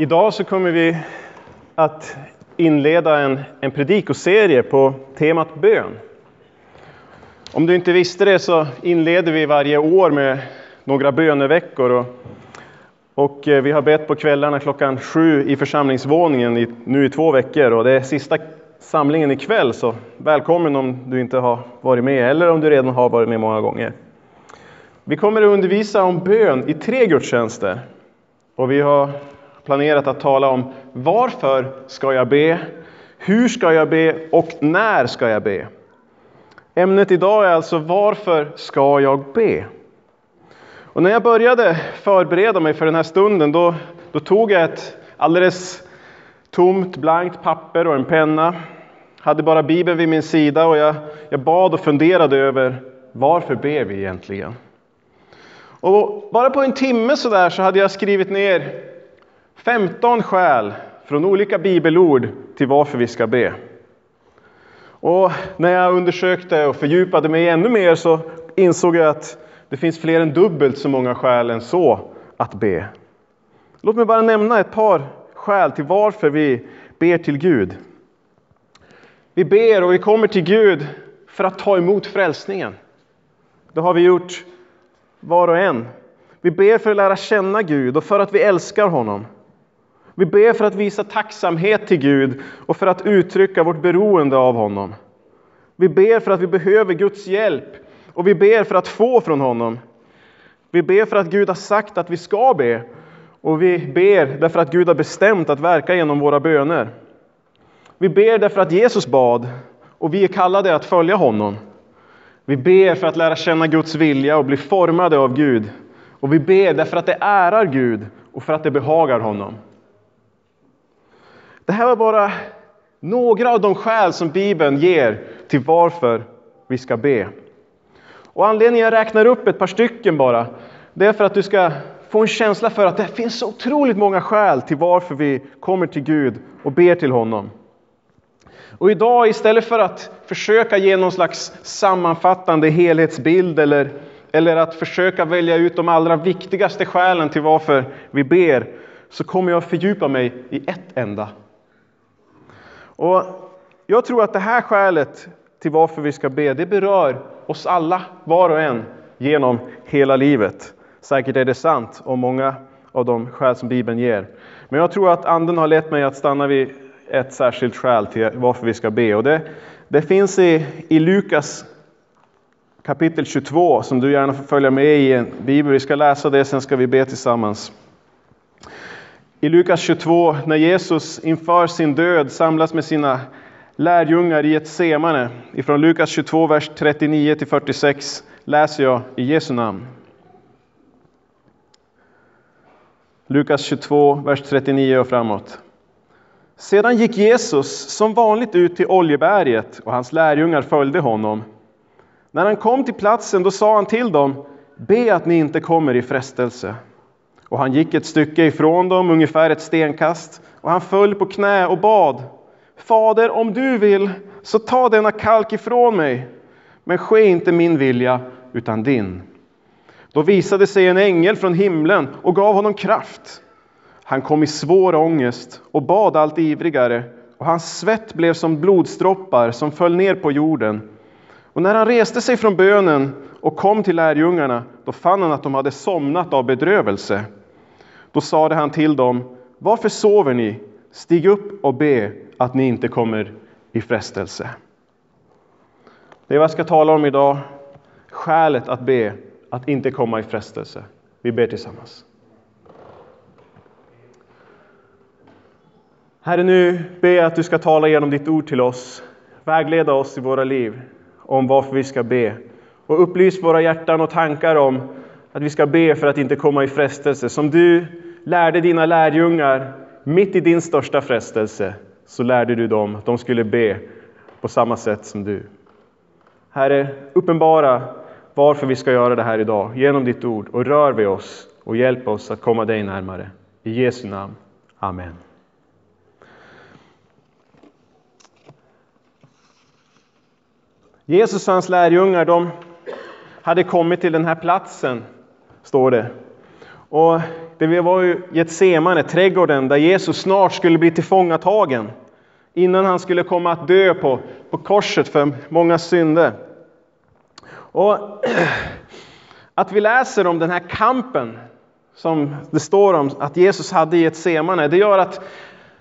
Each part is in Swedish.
Idag så kommer vi att inleda en, en predikoserie på temat bön. Om du inte visste det så inleder vi varje år med några böneveckor. Och, och eh, vi har bett på kvällarna klockan sju i församlingsvåningen i, nu i två veckor. Och det är sista samlingen ikväll, så välkommen om du inte har varit med eller om du redan har varit med många gånger. Vi kommer att undervisa om bön i tre gudstjänster. Och vi har planerat att tala om varför ska jag be, hur ska jag be och när ska jag be? Ämnet idag är alltså varför ska jag be? Och när jag började förbereda mig för den här stunden då, då tog jag ett alldeles tomt blankt papper och en penna. Hade bara Bibeln vid min sida och jag, jag bad och funderade över varför ber vi egentligen? Och bara på en timme så där så hade jag skrivit ner 15 skäl från olika bibelord till varför vi ska be. Och när jag undersökte och fördjupade mig ännu mer så insåg jag att det finns fler än dubbelt så många skäl än så att be. Låt mig bara nämna ett par skäl till varför vi ber till Gud. Vi ber och vi kommer till Gud för att ta emot frälsningen. Det har vi gjort var och en. Vi ber för att lära känna Gud och för att vi älskar honom. Vi ber för att visa tacksamhet till Gud och för att uttrycka vårt beroende av honom. Vi ber för att vi behöver Guds hjälp och vi ber för att få från honom. Vi ber för att Gud har sagt att vi ska be och vi ber därför att Gud har bestämt att verka genom våra böner. Vi ber därför att Jesus bad och vi är kallade att följa honom. Vi ber för att lära känna Guds vilja och bli formade av Gud. Och vi ber därför att det ärar Gud och för att det behagar honom. Det här var bara några av de skäl som Bibeln ger till varför vi ska be. Och anledningen jag räknar upp ett par stycken bara, det är för att du ska få en känsla för att det finns så otroligt många skäl till varför vi kommer till Gud och ber till honom. Och idag istället för att försöka ge någon slags sammanfattande helhetsbild eller, eller att försöka välja ut de allra viktigaste skälen till varför vi ber, så kommer jag fördjupa mig i ett enda. Och jag tror att det här skälet till varför vi ska be, det berör oss alla, var och en, genom hela livet. Säkert är det sant om många av de skäl som Bibeln ger. Men jag tror att Anden har lett mig att stanna vid ett särskilt skäl till varför vi ska be. Och det, det finns i, i Lukas kapitel 22 som du gärna får följa med i en bibel. Vi ska läsa det, sen ska vi be tillsammans. I Lukas 22, när Jesus inför sin död samlas med sina lärjungar i ett semane. Ifrån Lukas 22, vers 39 till 46 läser jag i Jesu namn. Lukas 22, vers 39 och framåt. Sedan gick Jesus som vanligt ut till Oljeberget och hans lärjungar följde honom. När han kom till platsen då sa han till dem, be att ni inte kommer i frestelse. Och han gick ett stycke ifrån dem, ungefär ett stenkast, och han föll på knä och bad. Fader, om du vill, så ta denna kalk ifrån mig. Men ske inte min vilja, utan din. Då visade sig en ängel från himlen och gav honom kraft. Han kom i svår ångest och bad allt ivrigare, och hans svett blev som blodsdroppar som föll ner på jorden. Och när han reste sig från bönen och kom till lärjungarna, då fann han att de hade somnat av bedrövelse. Då sade han till dem, varför sover ni? Stig upp och be att ni inte kommer i frestelse. Det är vad jag ska tala om idag, skälet att be, att inte komma i frestelse. Vi ber tillsammans. Herre, nu ber jag att du ska tala genom ditt ord till oss, vägleda oss i våra liv om varför vi ska be och upplys våra hjärtan och tankar om att vi ska be för att inte komma i frestelse. Som du lärde dina lärjungar mitt i din största frestelse, så lärde du dem att de skulle be på samma sätt som du. Herre, uppenbara varför vi ska göra det här idag genom ditt ord och rör vid oss och hjälp oss att komma dig närmare. I Jesu namn. Amen. Jesus och hans lärjungar de hade kommit till den här platsen, står det. Och det var ju Getsemane, trädgården, där Jesus snart skulle bli tillfångatagen. Innan han skulle komma att dö på, på korset för många synder. Och att vi läser om den här kampen som det står om att Jesus hade i Getsemane, det gör att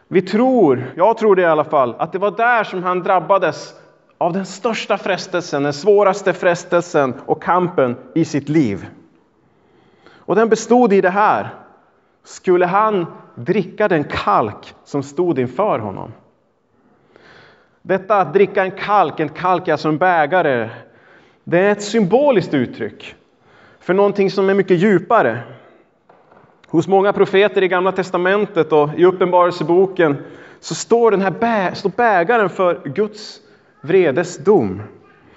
vi tror, jag tror det i alla fall, att det var där som han drabbades av den största frestelsen, den svåraste frestelsen och kampen i sitt liv. Och den bestod i det här. Skulle han dricka den kalk som stod inför honom? Detta att dricka en kalk, en kalk är alltså en bägare, det är ett symboliskt uttryck för någonting som är mycket djupare. Hos många profeter i Gamla Testamentet och i Uppenbarelseboken så står den här bä, står bägaren för Guds vredes dom.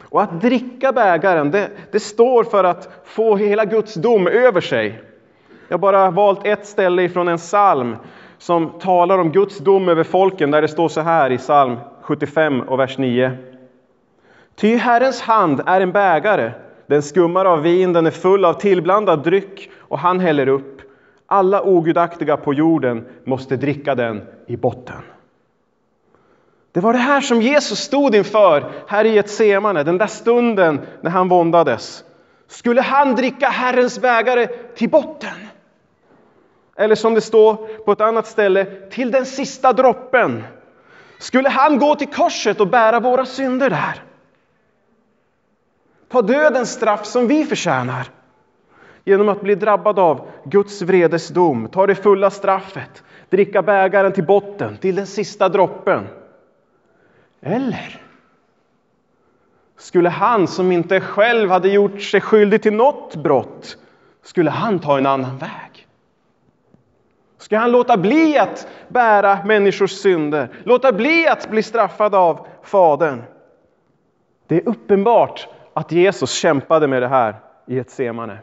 Och att dricka bägaren, det, det står för att få hela Guds dom över sig. Jag har bara valt ett ställe ifrån en psalm som talar om Guds dom över folken, där det står så här i psalm 75 och vers 9. Ty Herrens hand är en bägare, den skummar av vin, den är full av tillblandad dryck och han häller upp. Alla ogudaktiga på jorden måste dricka den i botten. Det var det här som Jesus stod inför här i Getsemane, den där stunden när han våndades. Skulle han dricka Herrens bägare till botten? Eller som det står på ett annat ställe, till den sista droppen. Skulle han gå till korset och bära våra synder där? Ta dödens straff som vi förtjänar genom att bli drabbad av Guds vredesdom, ta det fulla straffet, dricka bägaren till botten, till den sista droppen. Eller skulle han som inte själv hade gjort sig skyldig till något brott, skulle han ta en annan väg? Ska han låta bli att bära människors synder, låta bli att bli straffad av Fadern? Det är uppenbart att Jesus kämpade med det här i ett semane.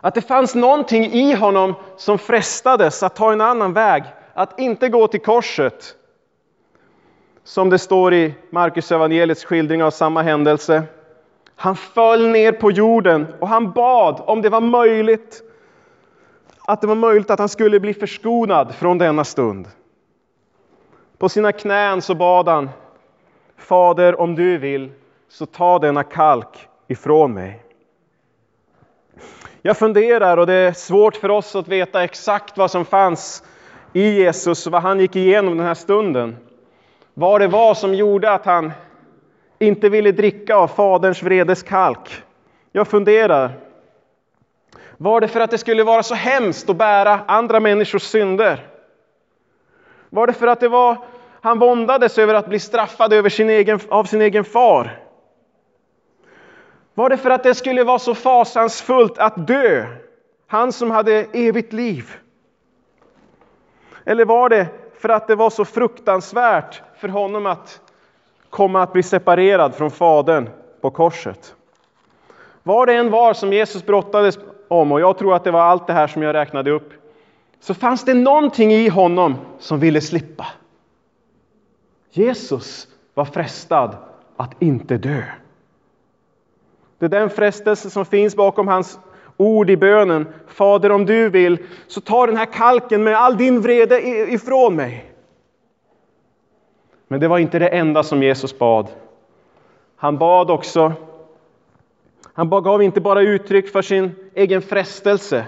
Att det fanns någonting i honom som frestades att ta en annan väg, att inte gå till korset. Som det står i Markus evangeliets skildring av samma händelse. Han föll ner på jorden och han bad om det var möjligt att det var möjligt att han skulle bli förskonad från denna stund. På sina knän så bad han Fader, om du vill, så ta denna kalk ifrån mig. Jag funderar och det är svårt för oss att veta exakt vad som fanns i Jesus, vad han gick igenom den här stunden. Vad det var som gjorde att han inte ville dricka av Faderns vredes kalk. Jag funderar. Var det för att det skulle vara så hemskt att bära andra människors synder? Var det för att det var, han våndades över att bli straffad över sin egen, av sin egen far? Var det för att det skulle vara så fasansfullt att dö? Han som hade evigt liv. Eller var det för att det var så fruktansvärt för honom att komma att bli separerad från Fadern på korset? Var det en var som Jesus brottades om, och jag tror att det var allt det här som jag räknade upp, så fanns det någonting i honom som ville slippa. Jesus var frestad att inte dö. Det är den frestelse som finns bakom hans ord i bönen. Fader, om du vill, så ta den här kalken med all din vrede ifrån mig. Men det var inte det enda som Jesus bad. Han bad också, han gav inte bara uttryck för sin egen frestelse,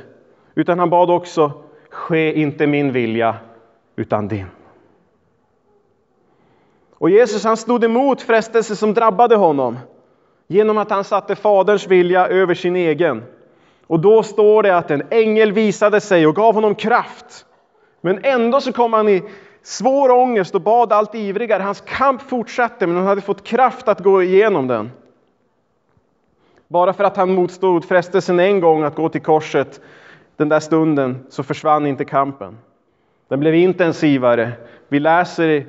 utan han bad också, ske inte min vilja, utan din. Och Jesus han stod emot frestelser som drabbade honom genom att han satte Faderns vilja över sin egen. Och då står det att en ängel visade sig och gav honom kraft. Men ändå så kom han i svår ångest och bad allt ivrigare. Hans kamp fortsatte, men han hade fått kraft att gå igenom den. Bara för att han motstod frestelsen en gång att gå till korset den där stunden så försvann inte kampen. Den blev intensivare. Vi läser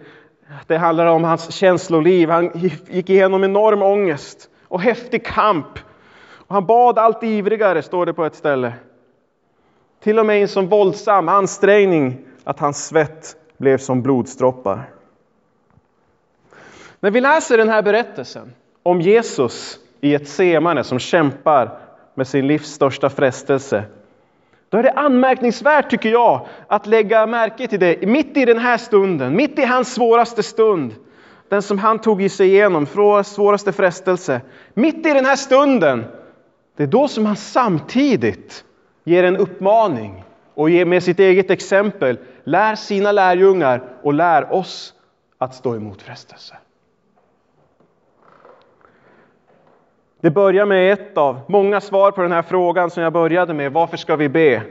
att det handlar om hans känsloliv. Han gick igenom enorm ångest och häftig kamp. Och han bad allt ivrigare, står det på ett ställe. Till och med i en sån våldsam ansträngning att hans svett blev som blodsdroppar. När vi läser den här berättelsen om Jesus i ett semane som kämpar med sin livs största frestelse, Då är det anmärkningsvärt, tycker jag, att lägga märke till det mitt i den här stunden, mitt i hans svåraste stund. Den som han tog sig igenom, svåraste frestelse. Mitt i den här stunden, det är då som han samtidigt ger en uppmaning och ger med sitt eget exempel, lär sina lärjungar och lär oss att stå emot frestelse. Det börjar med ett av många svar på den här frågan som jag började med. Varför ska vi be?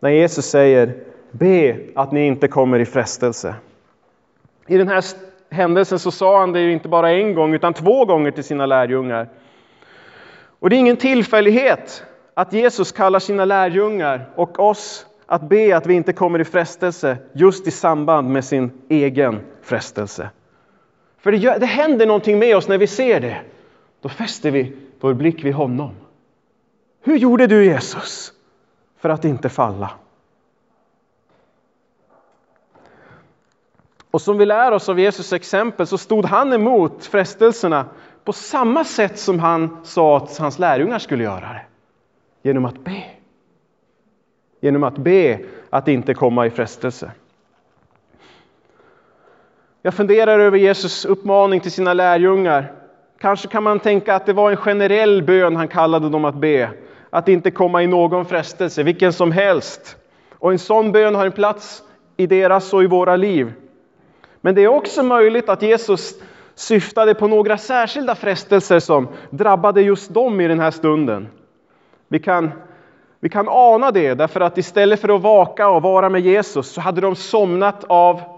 När Jesus säger be att ni inte kommer i frestelse. I den här händelsen så sa han det ju inte bara en gång utan två gånger till sina lärjungar. Och det är ingen tillfällighet att Jesus kallar sina lärjungar och oss att be att vi inte kommer i frestelse just i samband med sin egen frestelse. För det, gör, det händer någonting med oss när vi ser det. Då fäster vi vår blick vid honom. Hur gjorde du Jesus för att inte falla? Och som vi lär oss av Jesus exempel så stod han emot frestelserna på samma sätt som han sa att hans lärjungar skulle göra det. Genom att be. Genom att be att inte komma i frestelse. Jag funderar över Jesus uppmaning till sina lärjungar. Kanske kan man tänka att det var en generell bön han kallade dem att be. Att inte komma i någon frestelse, vilken som helst. Och en sån bön har en plats i deras och i våra liv. Men det är också möjligt att Jesus syftade på några särskilda frestelser som drabbade just dem i den här stunden. Vi kan, vi kan ana det därför att istället för att vaka och vara med Jesus så hade de somnat av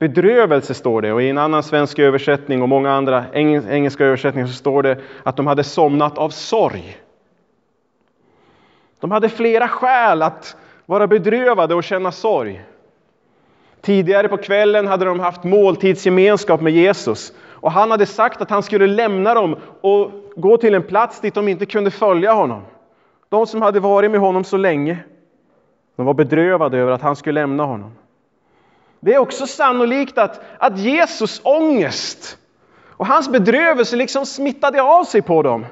bedrövelse står det och i en annan svensk översättning och många andra engelska översättningar så står det att de hade somnat av sorg. De hade flera skäl att vara bedrövade och känna sorg. Tidigare på kvällen hade de haft måltidsgemenskap med Jesus och han hade sagt att han skulle lämna dem och gå till en plats dit de inte kunde följa honom. De som hade varit med honom så länge, de var bedrövade över att han skulle lämna honom. Det är också sannolikt att, att Jesus ångest och hans bedrövelse liksom smittade av sig på dem.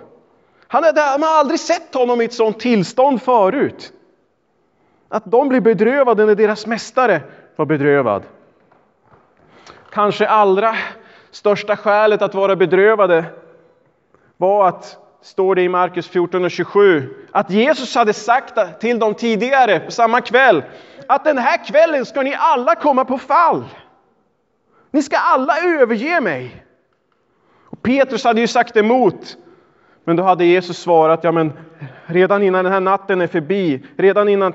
Han, de har aldrig sett honom i ett sådant tillstånd förut. Att de blir bedrövade när deras mästare var bedrövad. Kanske allra största skälet att vara bedrövade var att, står det i Markus 14 och 27, att Jesus hade sagt till dem tidigare, samma kväll, att den här kvällen ska ni alla komma på fall. Ni ska alla överge mig. Och Petrus hade ju sagt emot. Men då hade Jesus svarat, ja men redan innan den här natten är förbi, redan innan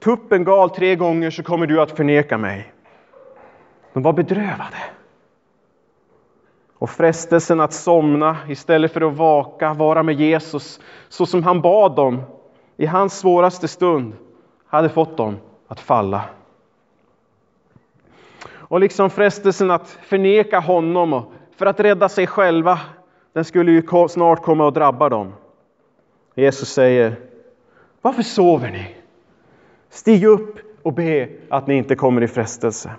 tuppen gal tre gånger så kommer du att förneka mig. De var bedrövade. Och frestelsen att somna istället för att vaka, vara med Jesus så som han bad dem i hans svåraste stund hade fått dem att falla. Och liksom frestelsen att förneka honom för att rädda sig själva, den skulle ju snart komma att drabba dem. Jesus säger, varför sover ni? Stig upp och be att ni inte kommer i frestelse.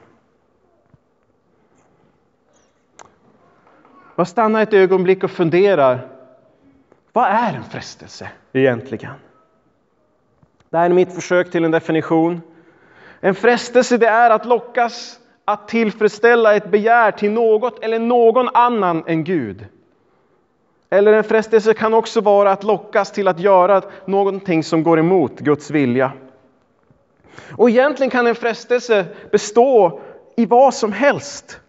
Jag stannar ett ögonblick och funderar. Vad är en frestelse egentligen? Det här är mitt försök till en definition. En frestelse det är att lockas att tillfredsställa ett begär till något eller någon annan än Gud. Eller en frestelse kan också vara att lockas till att göra någonting som går emot Guds vilja. Och egentligen kan en frestelse bestå i vad som helst.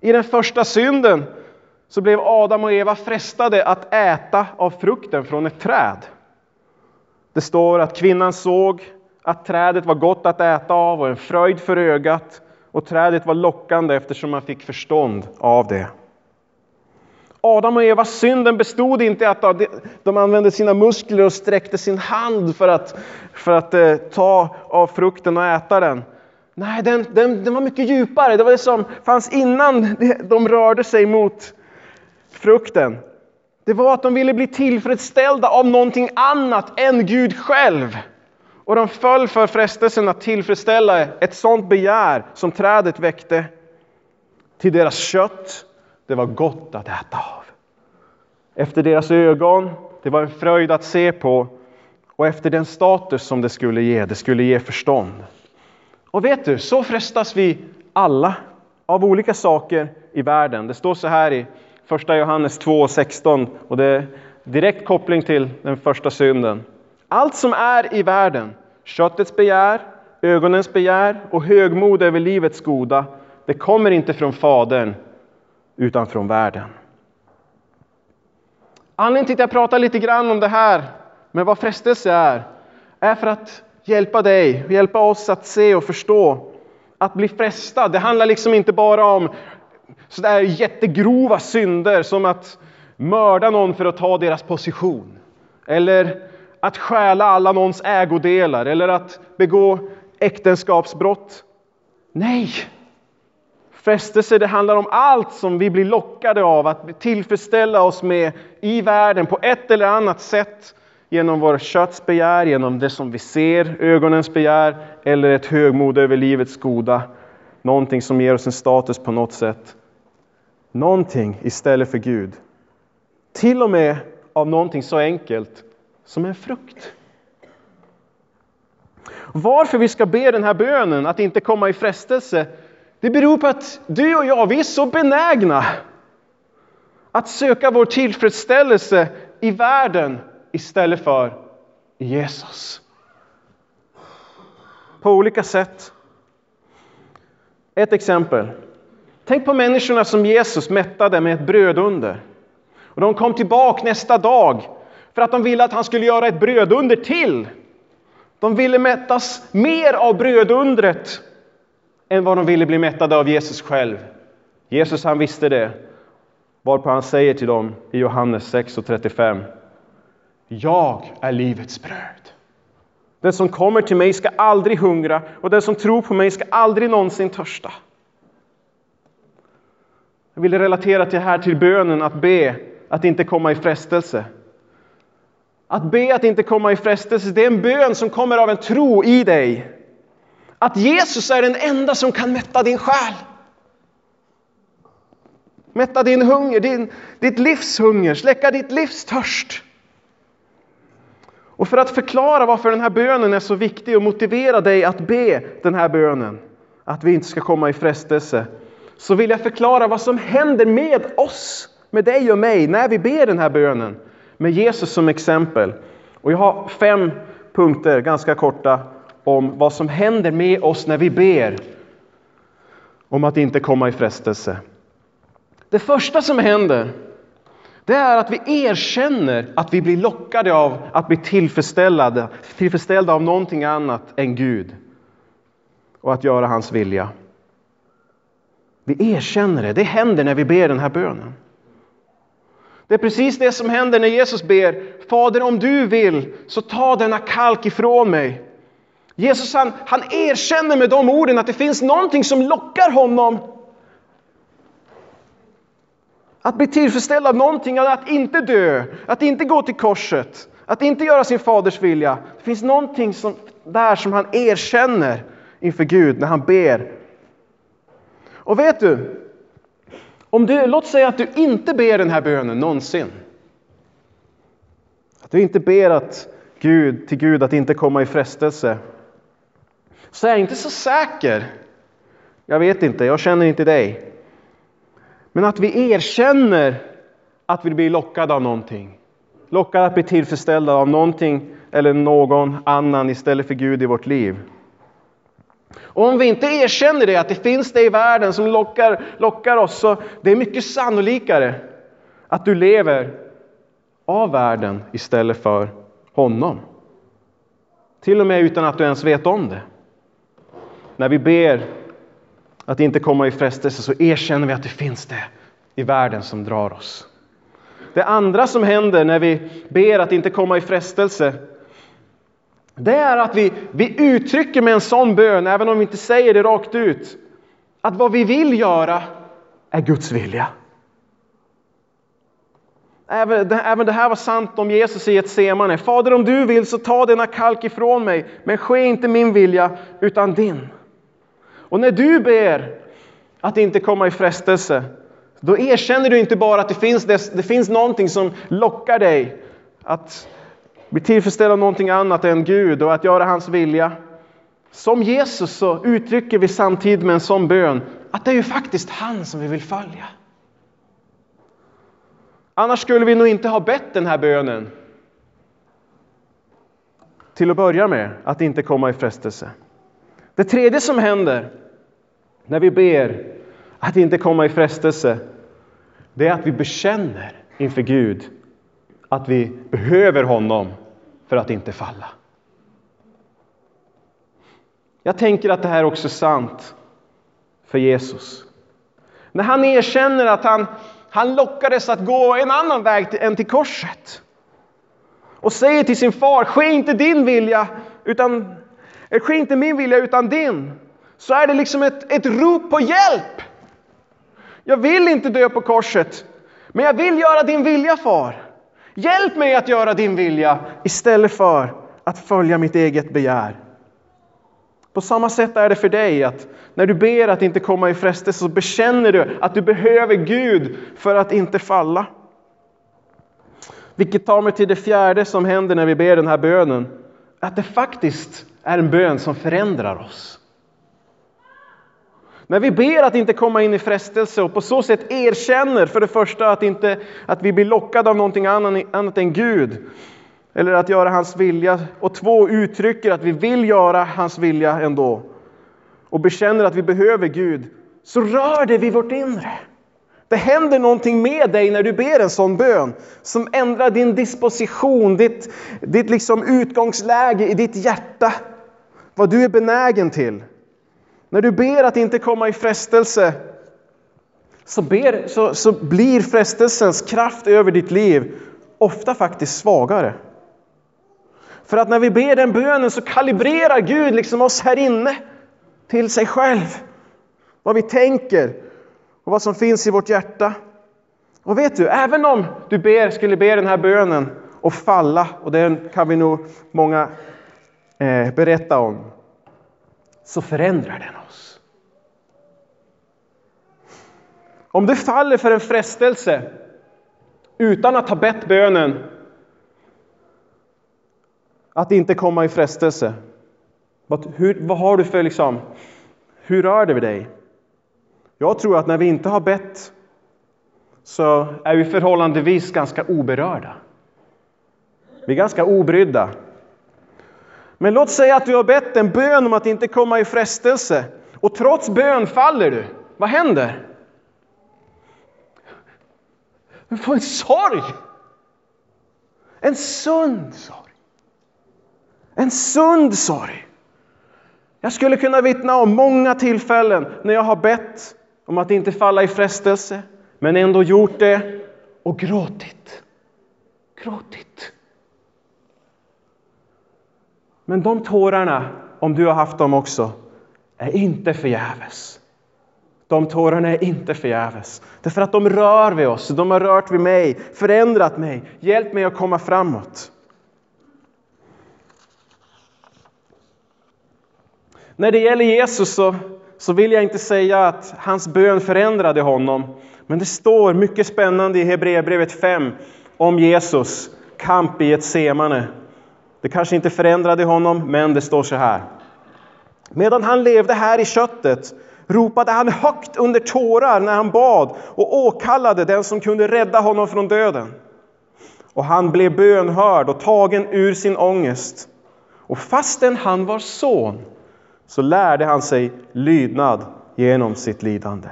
I den första synden så blev Adam och Eva frestade att äta av frukten från ett träd. Det står att kvinnan såg att trädet var gott att äta av och en fröjd för ögat och trädet var lockande eftersom man fick förstånd av det. Adam och Evas synden bestod inte i att de använde sina muskler och sträckte sin hand för att, för att eh, ta av frukten och äta den. Nej, den, den, den var mycket djupare. Det var det som fanns innan de rörde sig mot frukten. Det var att de ville bli tillfredsställda av någonting annat än Gud själv. Och de föll för frestelsen att tillfredsställa ett sådant begär som trädet väckte. Till deras kött, det var gott att äta av. Efter deras ögon, det var en fröjd att se på. och efter den status som det skulle ge. Det skulle ge förstånd. Och vet du, så frestas vi alla av olika saker i världen. Det står så här i första Johannes 2.16 och det är direkt koppling till den första synden. Allt som är i världen, köttets begär, ögonens begär och högmod över livets goda, det kommer inte från Fadern utan från världen. Anledningen till att jag pratar lite grann om det här med vad frestelse är, är för att hjälpa dig, hjälpa oss att se och förstå. Att bli frestad, det handlar liksom inte bara om sådär jättegrova synder som att mörda någon för att ta deras position. Eller att stjäla alla någons ägodelar eller att begå äktenskapsbrott. Nej! Frestelse det handlar om allt som vi blir lockade av att tillfredsställa oss med i världen på ett eller annat sätt. Genom vår kötts begär, genom det som vi ser, ögonens begär eller ett högmod över livets goda. Någonting som ger oss en status på något sätt. Någonting istället för Gud. Till och med av någonting så enkelt som en frukt. Varför vi ska be den här bönen, att inte komma i frestelse, det beror på att du och jag, vi är så benägna att söka vår tillfredsställelse i världen istället för i Jesus. På olika sätt. Ett exempel. Tänk på människorna som Jesus mättade med ett brödunder. Och de kom tillbaka nästa dag för att de ville att han skulle göra ett brödunder till. De ville mättas mer av brödundret än vad de ville bli mättade av Jesus själv. Jesus han visste det, varpå han säger till dem i Johannes 6 och 35. Jag är livets bröd. Den som kommer till mig ska aldrig hungra och den som tror på mig ska aldrig någonsin törsta. Jag vill relatera till här till bönen att be att inte komma i frestelse. Att be att inte komma i frestelse, det är en bön som kommer av en tro i dig. Att Jesus är den enda som kan mätta din själ. Mätta din hunger, din, ditt livs hunger, släcka ditt livs törst. Och för att förklara varför den här bönen är så viktig och motivera dig att be den här bönen, att vi inte ska komma i frestelse, så vill jag förklara vad som händer med oss, med dig och mig, när vi ber den här bönen med Jesus som exempel. Och jag har fem punkter, ganska korta, om vad som händer med oss när vi ber om att inte komma i frestelse. Det första som händer, det är att vi erkänner att vi blir lockade av att bli tillfredsställda, tillfredsställda av någonting annat än Gud och att göra hans vilja. Vi erkänner det. Det händer när vi ber den här bönen. Det är precis det som händer när Jesus ber Fader om du vill så ta denna kalk ifrån mig. Jesus han, han erkänner med de orden att det finns någonting som lockar honom att bli tillfredsställd av någonting, att inte dö, att inte gå till korset, att inte göra sin faders vilja. Det finns någonting som, där som han erkänner inför Gud när han ber. Och vet du, om du, låt säga att du inte ber den här bönen någonsin. Att du inte ber att Gud, till Gud att inte komma i frestelse. Så är jag inte så säker. Jag vet inte, jag känner inte dig. Men att vi erkänner att vi blir lockade av någonting. Lockade att bli tillfredsställda av någonting eller någon annan istället för Gud i vårt liv. Och om vi inte erkänner det, att det finns det i världen som lockar, lockar oss, så det är mycket sannolikare att du lever av världen istället för honom. Till och med utan att du ens vet om det. När vi ber att inte komma i frestelse så erkänner vi att det finns det i världen som drar oss. Det andra som händer när vi ber att inte komma i frestelse det är att vi, vi uttrycker med en sån bön, även om vi inte säger det rakt ut, att vad vi vill göra är Guds vilja. Även, även det här var sant om Jesus i ett semane. Fader, om du vill så ta denna kalk ifrån mig, men ske inte min vilja utan din. Och när du ber att inte komma i frestelse, då erkänner du inte bara att det finns, det, det finns någonting som lockar dig att bli tillfredsställd av någonting annat än Gud och att göra hans vilja. Som Jesus så uttrycker vi samtidigt med en sån bön att det är ju faktiskt han som vi vill följa. Annars skulle vi nog inte ha bett den här bönen. Till att börja med, att inte komma i frestelse. Det tredje som händer när vi ber att inte komma i frestelse, det är att vi bekänner inför Gud att vi behöver honom för att inte falla. Jag tänker att det här också är sant för Jesus. När han erkänner att han, han lockades att gå en annan väg än till korset och säger till sin far, ske inte din vilja, utan eh, ske inte min vilja utan din. Så är det liksom ett, ett rop på hjälp. Jag vill inte dö på korset, men jag vill göra din vilja far. Hjälp mig att göra din vilja istället för att följa mitt eget begär. På samma sätt är det för dig att när du ber att inte komma i frestelse så bekänner du att du behöver Gud för att inte falla. Vilket tar mig till det fjärde som händer när vi ber den här bönen. Att det faktiskt är en bön som förändrar oss. När vi ber att inte komma in i frestelse och på så sätt erkänner för det första att, inte, att vi blir lockade av någonting annat än Gud eller att göra hans vilja och två uttrycker att vi vill göra hans vilja ändå och bekänner att vi behöver Gud så rör det vid vårt inre. Det händer någonting med dig när du ber en sån bön som ändrar din disposition, ditt, ditt liksom utgångsläge i ditt hjärta. Vad du är benägen till. När du ber att inte komma i frestelse så, ber, så, så blir frestelsens kraft över ditt liv ofta faktiskt svagare. För att när vi ber den bönen så kalibrerar Gud liksom oss här inne till sig själv. Vad vi tänker och vad som finns i vårt hjärta. Och vet du, även om du ber, skulle be den här bönen och falla, och den kan vi nog många eh, berätta om, så förändrar den oss. Om du faller för en frestelse utan att ha bett bönen att inte komma i frestelse. Vad, hur, vad har du för liksom, hur rör det vid dig? Jag tror att när vi inte har bett så är vi förhållandevis ganska oberörda. Vi är ganska obrydda. Men låt säga att du har bett en bön om att inte komma i frestelse och trots bön faller du. Vad händer? Du får en sorg. En sund sorg. En sund sorg. Jag skulle kunna vittna om många tillfällen när jag har bett om att inte falla i frestelse, men ändå gjort det och gråtit. Gråtit. Men de tårarna, om du har haft dem också, är inte förgäves. De tårarna är inte förgäves. Därför att de rör vid oss, de har rört vid mig, förändrat mig, hjälpt mig att komma framåt. När det gäller Jesus så, så vill jag inte säga att hans bön förändrade honom. Men det står mycket spännande i Hebreerbrevet 5 om Jesus kamp i ett semane. Det kanske inte förändrade honom, men det står så här. Medan han levde här i köttet ropade han högt under tårar när han bad och åkallade den som kunde rädda honom från döden. Och han blev bönhörd och tagen ur sin ångest. Och fastän han var son så lärde han sig lydnad genom sitt lidande.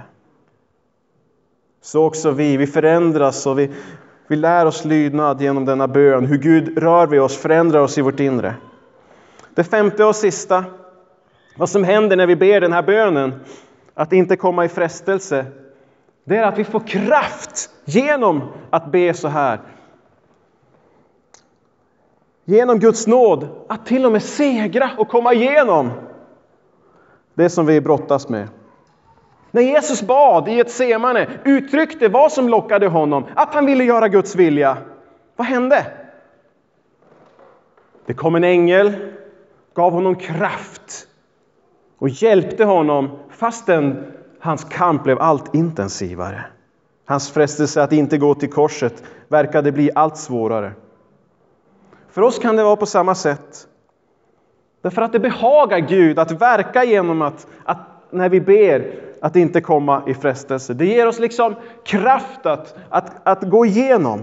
Så också vi, vi förändras och vi, vi lär oss lydnad genom denna bön. Hur Gud rör vid oss, förändrar oss i vårt inre. Det femte och sista, vad som händer när vi ber den här bönen, att inte komma i frestelse, det är att vi får kraft genom att be så här. Genom Guds nåd att till och med segra och komma igenom det som vi brottas med. När Jesus bad i ett semane uttryckte vad som lockade honom, att han ville göra Guds vilja. Vad hände? Det kom en ängel, gav honom kraft och hjälpte honom fastän hans kamp blev allt intensivare. Hans frestelse att inte gå till korset verkade bli allt svårare. För oss kan det vara på samma sätt. Därför att det behagar Gud att verka genom att, att när vi ber att inte komma i frestelse. Det ger oss liksom kraft att, att, att gå igenom.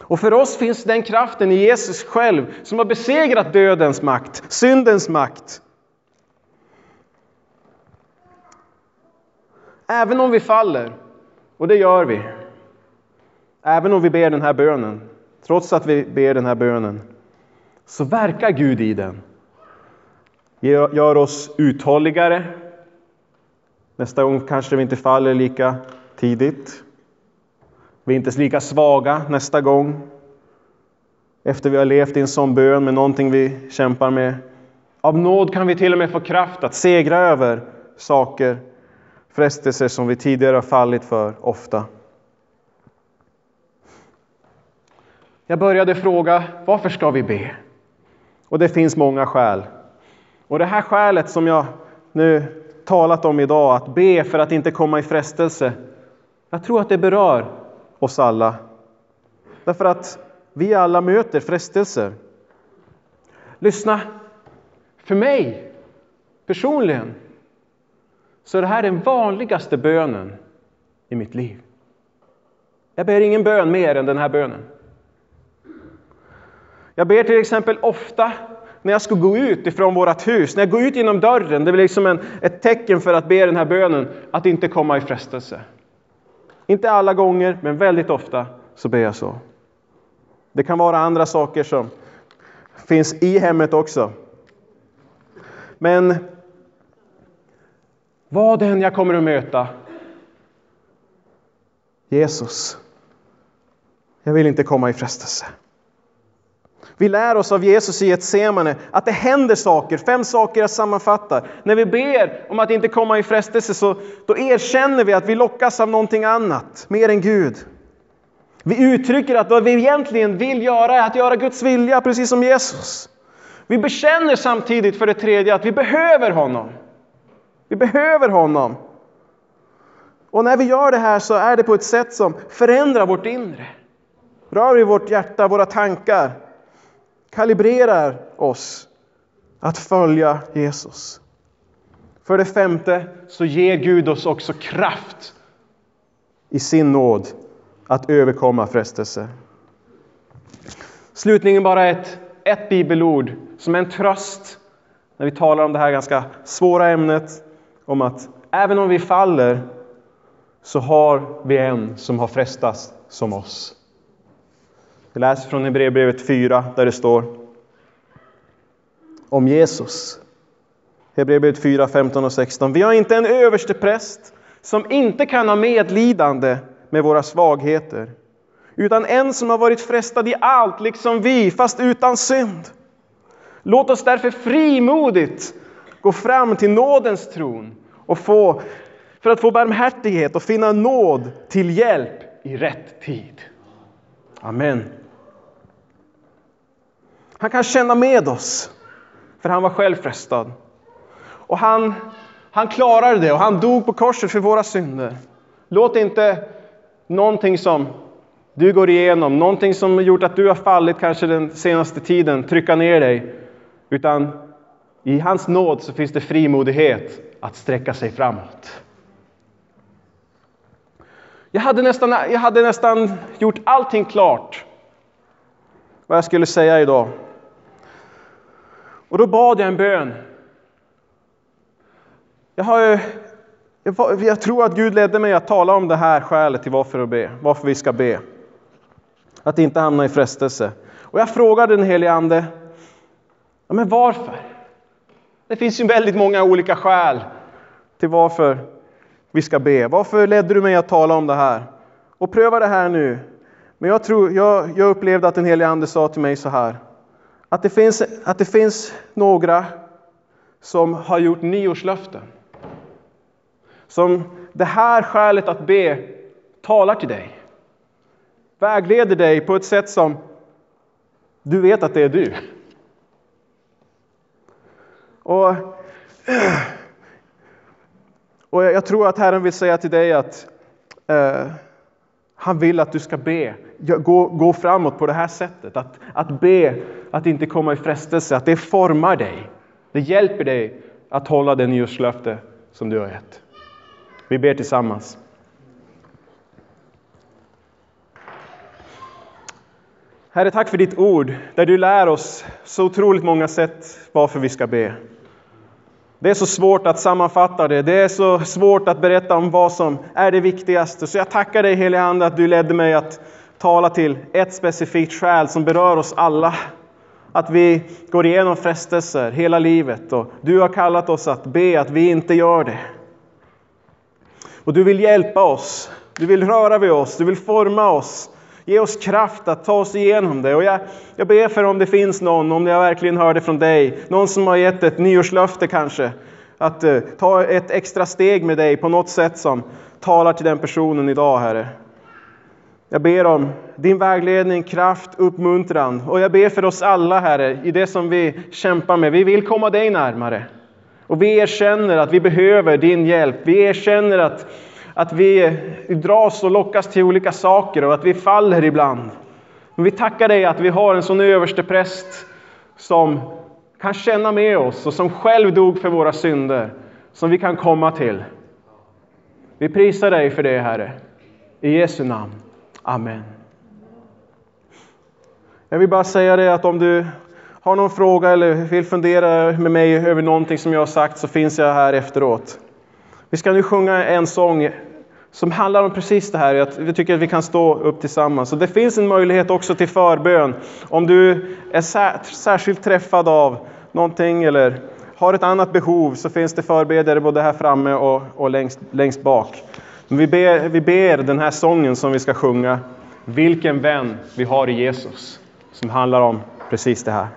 Och för oss finns den kraften i Jesus själv som har besegrat dödens makt, syndens makt. Även om vi faller, och det gör vi, även om vi ber den här bönen, trots att vi ber den här bönen, så verkar Gud i den. Gör oss uthålligare. Nästa gång kanske vi inte faller lika tidigt. Vi är inte lika svaga nästa gång. Efter vi har levt i en sån bön med någonting vi kämpar med. Av nåd kan vi till och med få kraft att segra över saker, frestelser som vi tidigare har fallit för ofta. Jag började fråga, varför ska vi be? Och det finns många skäl. Och det här skälet som jag nu talat om idag, att be för att inte komma i frestelse. Jag tror att det berör oss alla. Därför att vi alla möter frestelser. Lyssna, för mig personligen så är det här den vanligaste bönen i mitt liv. Jag ber ingen bön mer än den här bönen. Jag ber till exempel ofta när jag ska gå ut ifrån vårt hus, när jag går ut genom dörren, det är liksom en, ett tecken för att be den här bönen, att inte komma i frestelse. Inte alla gånger, men väldigt ofta så ber jag så. Det kan vara andra saker som finns i hemmet också. Men vad än jag kommer att möta, Jesus, jag vill inte komma i frestelse. Vi lär oss av Jesus i ett semane att det händer saker, fem saker jag sammanfattar. När vi ber om att inte komma i frestelse så då erkänner vi att vi lockas av någonting annat, mer än Gud. Vi uttrycker att vad vi egentligen vill göra är att göra Guds vilja, precis som Jesus. Vi bekänner samtidigt för det tredje att vi behöver honom. Vi behöver honom. Och när vi gör det här så är det på ett sätt som förändrar vårt inre. Rör i vårt hjärta, våra tankar kalibrerar oss att följa Jesus. För det femte så ger Gud oss också kraft i sin nåd att överkomma frestelser. Slutligen bara ett, ett bibelord som är en tröst när vi talar om det här ganska svåra ämnet om att även om vi faller så har vi en som har frestats som oss. Vi läser från Hebreerbrevet 4 där det står om Jesus. Hebreerbrevet 4, 15 och 16. Vi har inte en överste präst som inte kan ha medlidande med våra svagheter, utan en som har varit frestad i allt, liksom vi, fast utan synd. Låt oss därför frimodigt gå fram till nådens tron och få, för att få barmhärtighet och finna nåd till hjälp i rätt tid. Amen. Han kan känna med oss, för han var själv frestad. Och han, han klarade det och han dog på korset för våra synder. Låt inte någonting som du går igenom, någonting som gjort att du har fallit kanske den senaste tiden, trycka ner dig. Utan i hans nåd så finns det frimodighet att sträcka sig framåt. Jag hade nästan, jag hade nästan gjort allting klart vad jag skulle säga idag. Och då bad jag en bön. Jag, har, jag, jag tror att Gud ledde mig att tala om det här skälet till varför, att be, varför vi ska be. Att inte hamna i frestelse. Och jag frågade den helige Ande, ja, men varför? Det finns ju väldigt många olika skäl till varför vi ska be. Varför ledde du mig att tala om det här? Och pröva det här nu. Men jag, tror, jag, jag upplevde att den helige Ande sa till mig så här. Att det, finns, att det finns några som har gjort nyårslöften. Som det här skälet att be talar till dig. Vägleder dig på ett sätt som du vet att det är du. Och, och jag tror att Herren vill säga till dig att eh, han vill att du ska be, gå, gå framåt på det här sättet. Att, att be, att inte komma i frestelse, att det formar dig. Det hjälper dig att hålla det nyårslöfte som du har gett. Vi ber tillsammans. Herre, tack för ditt ord, där du lär oss så otroligt många sätt varför vi ska be. Det är så svårt att sammanfatta det, det är så svårt att berätta om vad som är det viktigaste. Så jag tackar dig helige Ande att du ledde mig att tala till ett specifikt skäl som berör oss alla. Att vi går igenom frestelser hela livet och du har kallat oss att be att vi inte gör det. Och du vill hjälpa oss, du vill röra vid oss, du vill forma oss. Ge oss kraft att ta oss igenom det. Och jag, jag ber för om det finns någon, om jag verkligen hör det från dig, någon som har gett ett nyårslöfte kanske, att uh, ta ett extra steg med dig på något sätt som talar till den personen idag, Herre. Jag ber om din vägledning, kraft, uppmuntran. Och jag ber för oss alla, Herre, i det som vi kämpar med. Vi vill komma dig närmare. Och vi erkänner att vi behöver din hjälp. Vi erkänner att, att vi dras och lockas till olika saker och att vi faller ibland. Men vi tackar dig att vi har en sån överste präst som kan känna med oss och som själv dog för våra synder, som vi kan komma till. Vi prisar dig för det, Herre. I Jesu namn. Amen. Jag vill bara säga det att om du har någon fråga eller vill fundera med mig över någonting som jag har sagt så finns jag här efteråt. Vi ska nu sjunga en sång som handlar om precis det här. Att vi tycker att vi kan stå upp tillsammans. Och det finns en möjlighet också till förbön. Om du är särskilt träffad av någonting eller har ett annat behov så finns det förbedjare både här framme och, och längst, längst bak. Men vi, ber, vi ber den här sången som vi ska sjunga, Vilken vän vi har i Jesus, som handlar om precis det här.